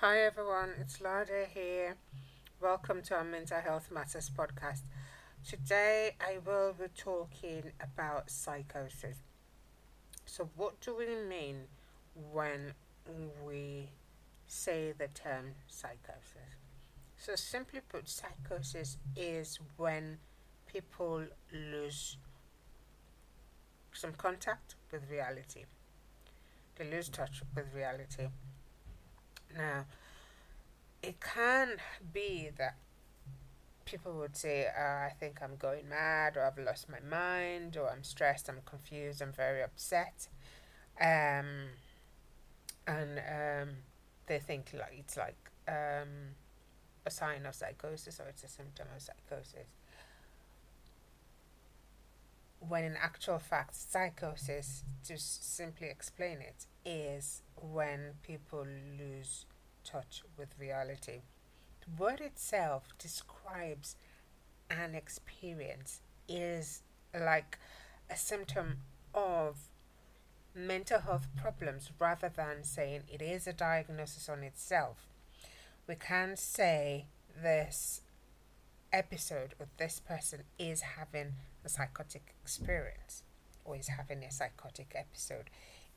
Hi everyone, it's Lada here. Welcome to our Mental Health Matters podcast. Today I will be talking about psychosis. So, what do we mean when we say the term psychosis? So, simply put, psychosis is when people lose some contact with reality, they lose touch with reality now, it can be that people would say, uh, I think I'm going mad, or I've lost my mind, or I'm stressed, I'm confused, I'm very upset. Um, and um, they think like it's like um, a sign of psychosis or it's a symptom of psychosis. When in actual fact, psychosis, to simply explain it, is when people lose touch with reality. The word itself describes an experience, is like a symptom of mental health problems rather than saying it is a diagnosis on itself. We can say this episode or this person is having a psychotic experience or is having a psychotic episode.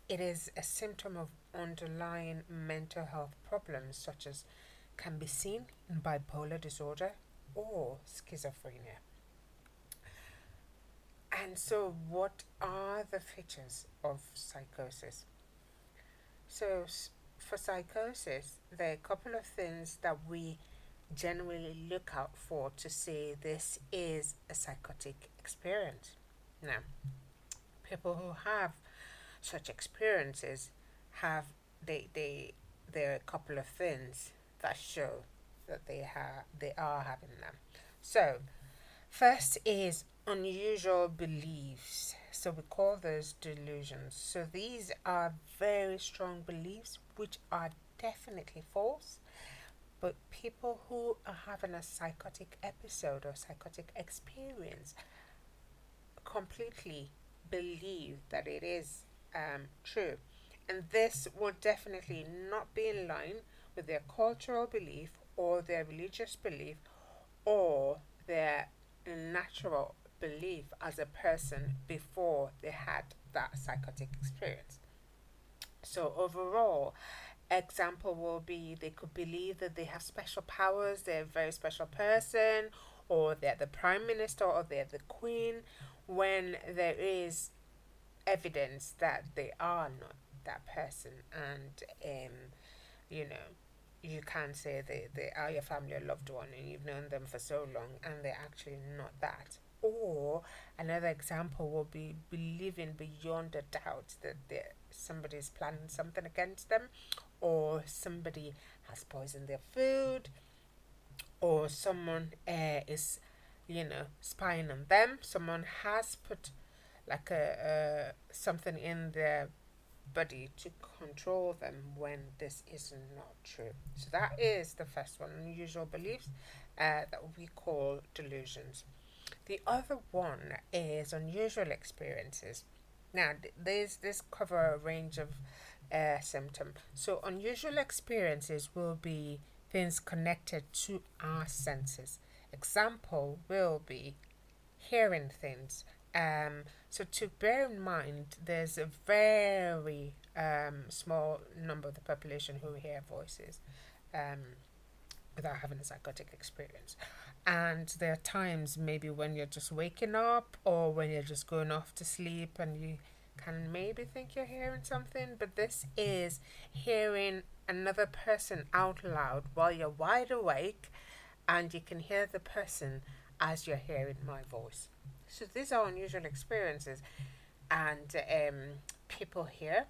It is a symptom of underlying mental health problems such as can be seen in bipolar disorder or schizophrenia. And so, what are the features of psychosis? So, for psychosis, there are a couple of things that we generally look out for to say this is a psychotic experience. Now, people who have such experiences have they they there are a couple of things that show that they have they are having them. So first is unusual beliefs. So we call those delusions. So these are very strong beliefs which are definitely false. But people who are having a psychotic episode or psychotic experience completely believe that it is um, true. And this will definitely not be in line with their cultural belief or their religious belief or their natural belief as a person before they had that psychotic experience. So, overall, example will be they could believe that they have special powers, they're a very special person, or they're the prime minister, or they're the queen, when there is evidence that they are not that person and um you know you can say they, they are your family or loved one and you've known them for so long and they're actually not that. Or another example will be believing beyond a doubt that somebody is planning something against them or somebody has poisoned their food or someone uh, is you know spying on them someone has put like a, a something in their body to control them when this is not true. So that is the first one, unusual beliefs uh, that we call delusions. The other one is unusual experiences. Now, these this cover a range of uh. So unusual experiences will be things connected to our senses. Example will be hearing things, um, so to bear in mind, there's a very um, small number of the population who hear voices um, without having a psychotic experience. And there are times maybe when you're just waking up or when you're just going off to sleep and you can maybe think you're hearing something, but this is hearing another person out loud while you're wide awake and you can hear the person as you're hearing my voice. So these are unusual experiences, and um, people hear,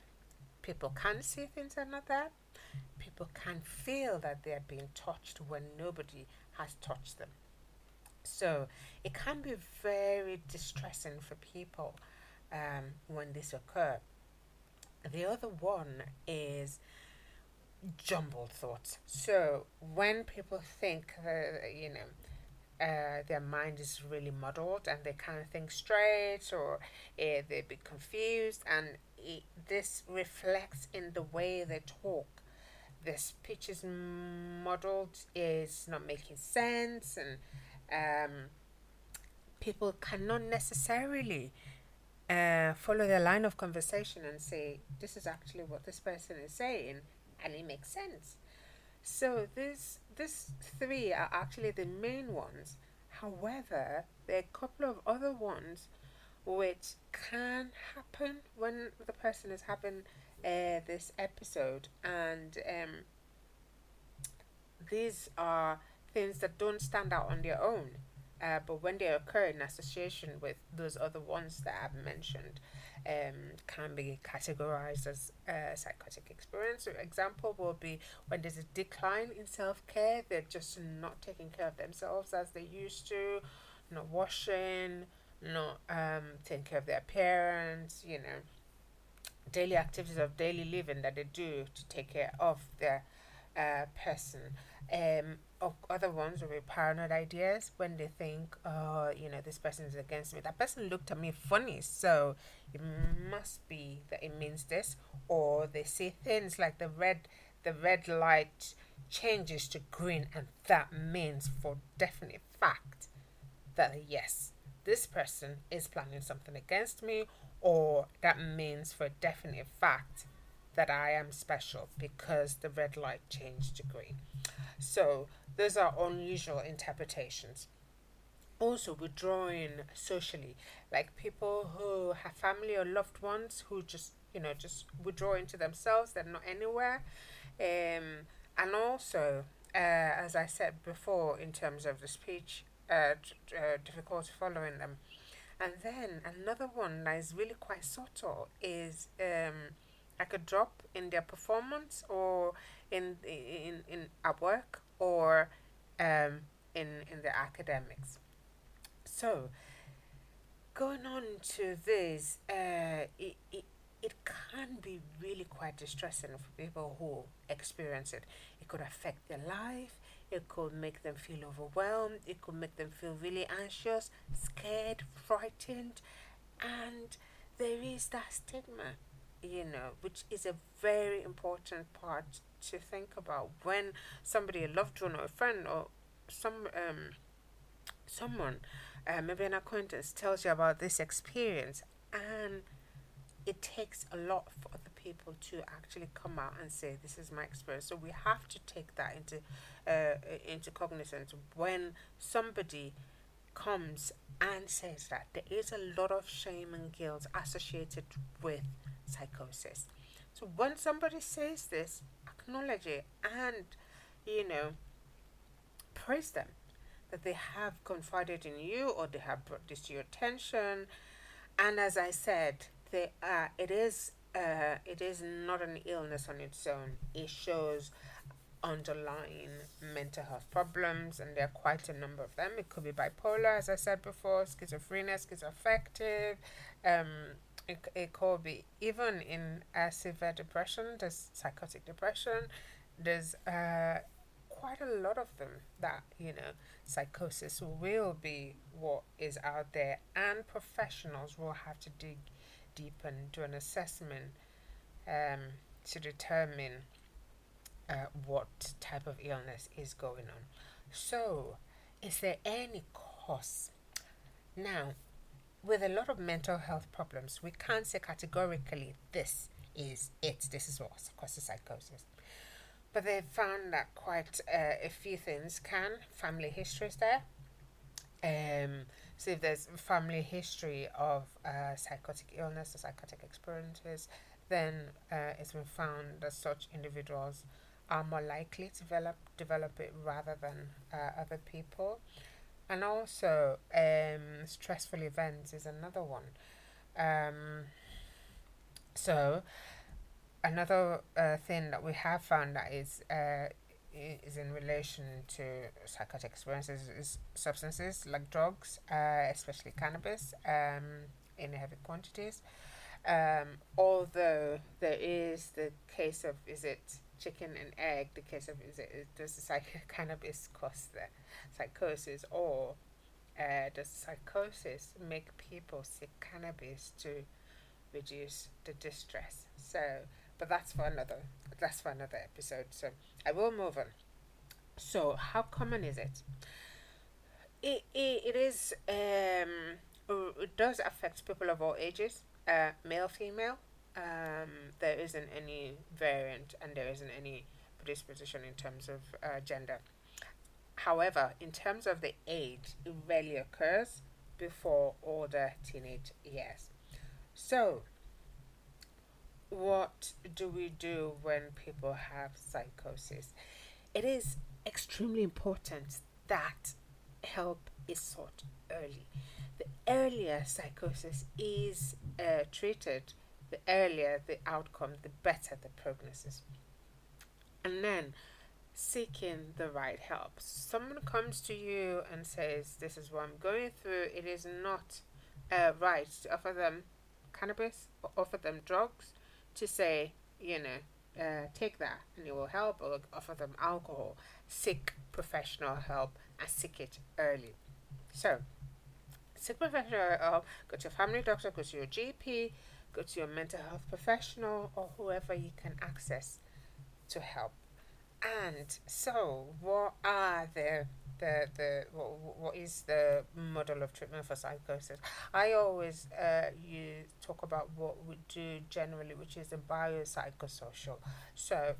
people can see things are not there. People can feel that they're being touched when nobody has touched them. So it can be very distressing for people um, when this occurs. The other one is jumbled thoughts. So when people think, uh, you know, uh, their mind is really muddled and they can't think straight or uh, they're a bit confused and it, this reflects in the way they talk the speech is muddled is not making sense and um, people cannot necessarily uh, follow the line of conversation and say this is actually what this person is saying and it makes sense. So these these three are actually the main ones. However there are a couple of other ones which can happen when the person is having uh, this episode. And um, these are things that don't stand out on their own uh, but when they occur in association with those other ones that I've mentioned, um, can be categorized as a psychotic experience. So example will be when there's a decline in self care, they're just not taking care of themselves as they used to, not washing, not um, taking care of their parents, you know, daily activities of daily living that they do to take care of their uh, person. Um, other ones will be paranoid ideas when they think, oh, you know, this person is against me. That person looked at me funny, so it must be that it means this. Or they say things like the red, the red light changes to green, and that means for definite fact that yes, this person is planning something against me, or that means for definite fact that I am special because the red light changed to green. So those are unusual interpretations. Also, withdrawing socially, like people who have family or loved ones who just, you know, just withdraw into themselves, they're not anywhere. Um, and also, uh, as I said before, in terms of the speech, uh, uh, difficult following them. And then another one that is really quite subtle is um, like a drop in their performance or in in in at work or um, in in the academics. So going on to this, uh, it, it it can be really quite distressing for people who experience it. It could affect their life. It could make them feel overwhelmed. It could make them feel really anxious, scared, frightened, and there is that stigma you know, which is a very important part to think about when somebody, a loved one or a friend or some um someone, uh, maybe an acquaintance, tells you about this experience, and it takes a lot for other people to actually come out and say this is my experience. So we have to take that into uh, into cognizance when somebody comes and says that there is a lot of shame and guilt associated with psychosis. So when somebody says this, acknowledge it and, you know, praise them that they have confided in you or they have brought this to your attention. And as I said, they it is uh, it is not an illness on its own. It shows underlying mental health problems, and there are quite a number of them. It could be bipolar, as I said before, schizophrenia, schizoaffective, um, it could be even in a severe depression, there's psychotic depression, there's uh, quite a lot of them that, you know, psychosis will be what is out there, and professionals will have to dig deep and do an assessment um, to determine uh, what type of illness is going on. So, is there any cause? Now, with a lot of mental health problems, we can't say categorically this is it, this is what causes psychosis. But they found that quite uh, a few things can. Family history is there. Um, so if there's family history of uh, psychotic illness or psychotic experiences, then uh, it's been found that such individuals are more likely to develop develop it rather than uh, other people and also um, stressful events is another one. Um, so another uh, thing that we have found that is uh, is in relation to psychotic experiences is substances like drugs, uh, especially cannabis, um, in heavy quantities. Um, although there is the case of is it chicken and egg, the case of is it does the psych- cannabis cause the psychosis or uh, does psychosis make people seek cannabis to reduce the distress? So but that's for another that's for another episode. So I will move on. So how common is it? It it, it is um it does affect people of all ages, uh, male, female. Um, there isn't any variant and there isn't any predisposition in terms of uh, gender. However, in terms of the age, it rarely occurs before older teenage years. So, what do we do when people have psychosis? It is extremely important that help is sought early. The earlier psychosis is uh, treated, the earlier the outcome, the better the prognosis. And then seeking the right help. Someone comes to you and says, This is what I'm going through. It is not uh, right to offer them cannabis or offer them drugs to say, you know, uh, take that and it will help, or offer them alcohol. Seek professional help and seek it early. So, seek professional help, go to your family doctor, go to your GP, go to your mental health professional, or whoever you can access to help. And so, what are the the the what, what is the model of treatment for psychosis? I always uh you talk about what we do generally, which is the biopsychosocial. So,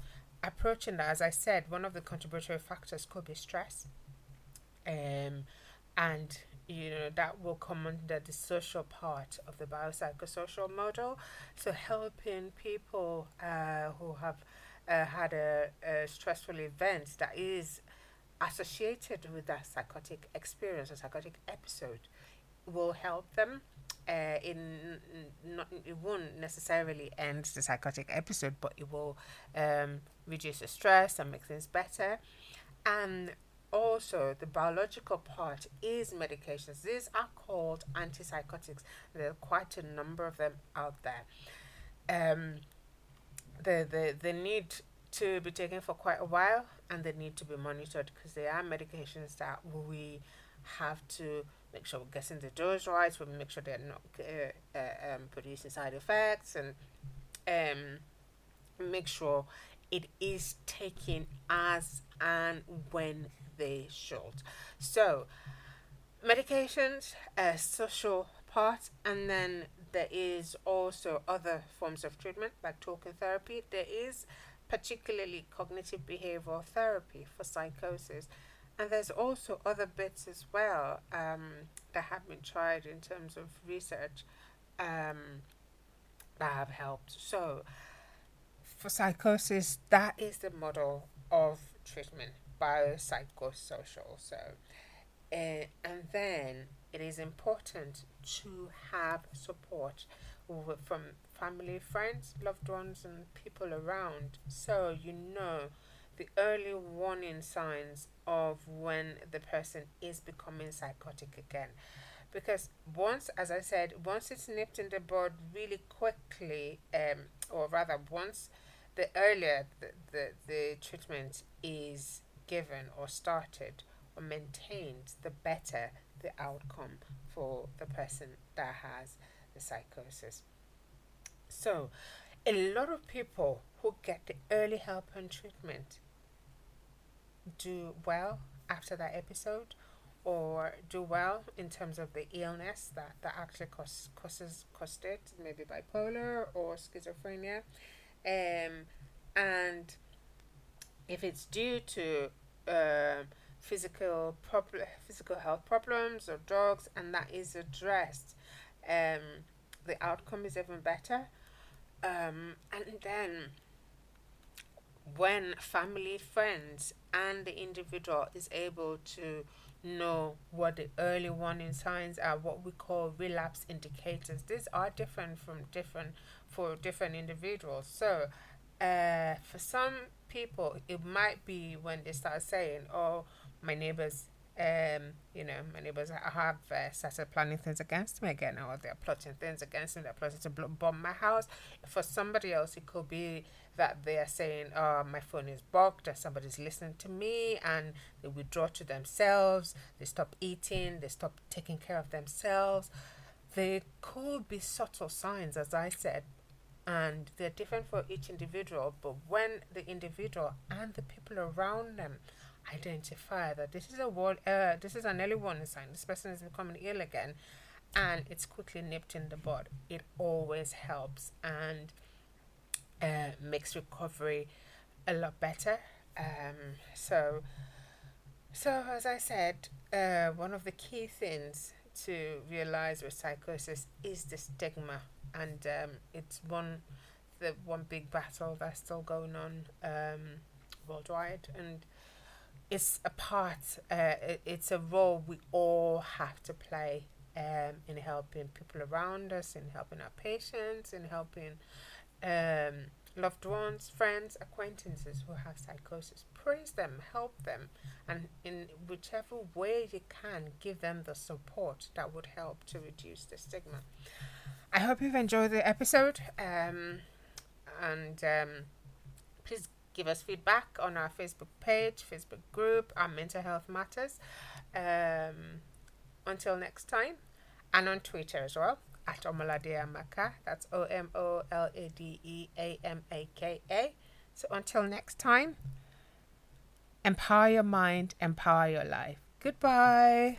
approaching that, as I said, one of the contributory factors could be stress, um, and you know that will come under the social part of the biopsychosocial model. So, helping people uh, who have uh, had a, a stressful event that is associated with that psychotic experience or psychotic episode will help them uh, in not it won't necessarily end the psychotic episode but it will um, reduce the stress and make things better and also the biological part is medications. These are called antipsychotics. There are quite a number of them out there. Um, the, the, the need to be taken for quite a while and they need to be monitored because they are medications that we have to make sure we're getting the dose right, we make sure they're not uh, uh, um, producing side effects and um, make sure it is taken as and when they should. So, medications, a social part, and then there is also other forms of treatment like talking therapy. There is particularly cognitive behavioral therapy for psychosis. And there's also other bits as well um, that have been tried in terms of research um, that have helped. So, for psychosis, that is the model of treatment, biopsychosocial. So, uh, and then it is important to have support from family, friends, loved ones, and people around so you know the early warning signs of when the person is becoming psychotic again. Because once, as I said, once it's nipped in the bud really quickly, um, or rather, once the earlier the, the, the treatment is given or started or maintained, the better the outcome for the person that has the psychosis. So, a lot of people who get the early help and treatment do well after that episode or do well in terms of the illness that, that actually causes, causes caused it, maybe bipolar or schizophrenia. Um, and if it's due to uh, physical problem, physical health problems or drugs, and that is addressed, um, the outcome is even better. Um, and then when family, friends, and the individual is able to know what the early warning signs are, what we call relapse indicators. These are different from different for different individuals. So, uh, for some people, it might be when they start saying, "Oh, my neighbors um, you know, my neighbors have uh, started planning things against me again, or they're plotting things against me. They're plotting to bomb my house. For somebody else, it could be that they are saying, "Oh, my phone is bugged," or somebody's listening to me, and they withdraw to themselves. They stop eating. They stop taking care of themselves. They could be subtle signs, as I said, and they're different for each individual. But when the individual and the people around them identify that this is a word, uh, this is an early warning sign, this person is becoming ill again, and it's quickly nipped in the bud, it always helps and uh, makes recovery a lot better. Um, so, so as I said, uh, one of the key things to realize with psychosis is the stigma, and um, it's one the one big battle that's still going on um, worldwide, and it's a part. Uh, it, it's a role we all have to play um, in helping people around us, in helping our patients, in helping um, loved ones, friends, acquaintances who have psychosis. Praise them, help them, and in whichever way you can, give them the support that would help to reduce the stigma. I hope you've enjoyed the episode, um, and um, please give us feedback on our Facebook page, Facebook group, our Mental Health Matters. Um, until next time, and on Twitter as well at Omolade Amaka. That's O M O L A D E A M A K A. So until next time, empower your mind, empower your life. Goodbye.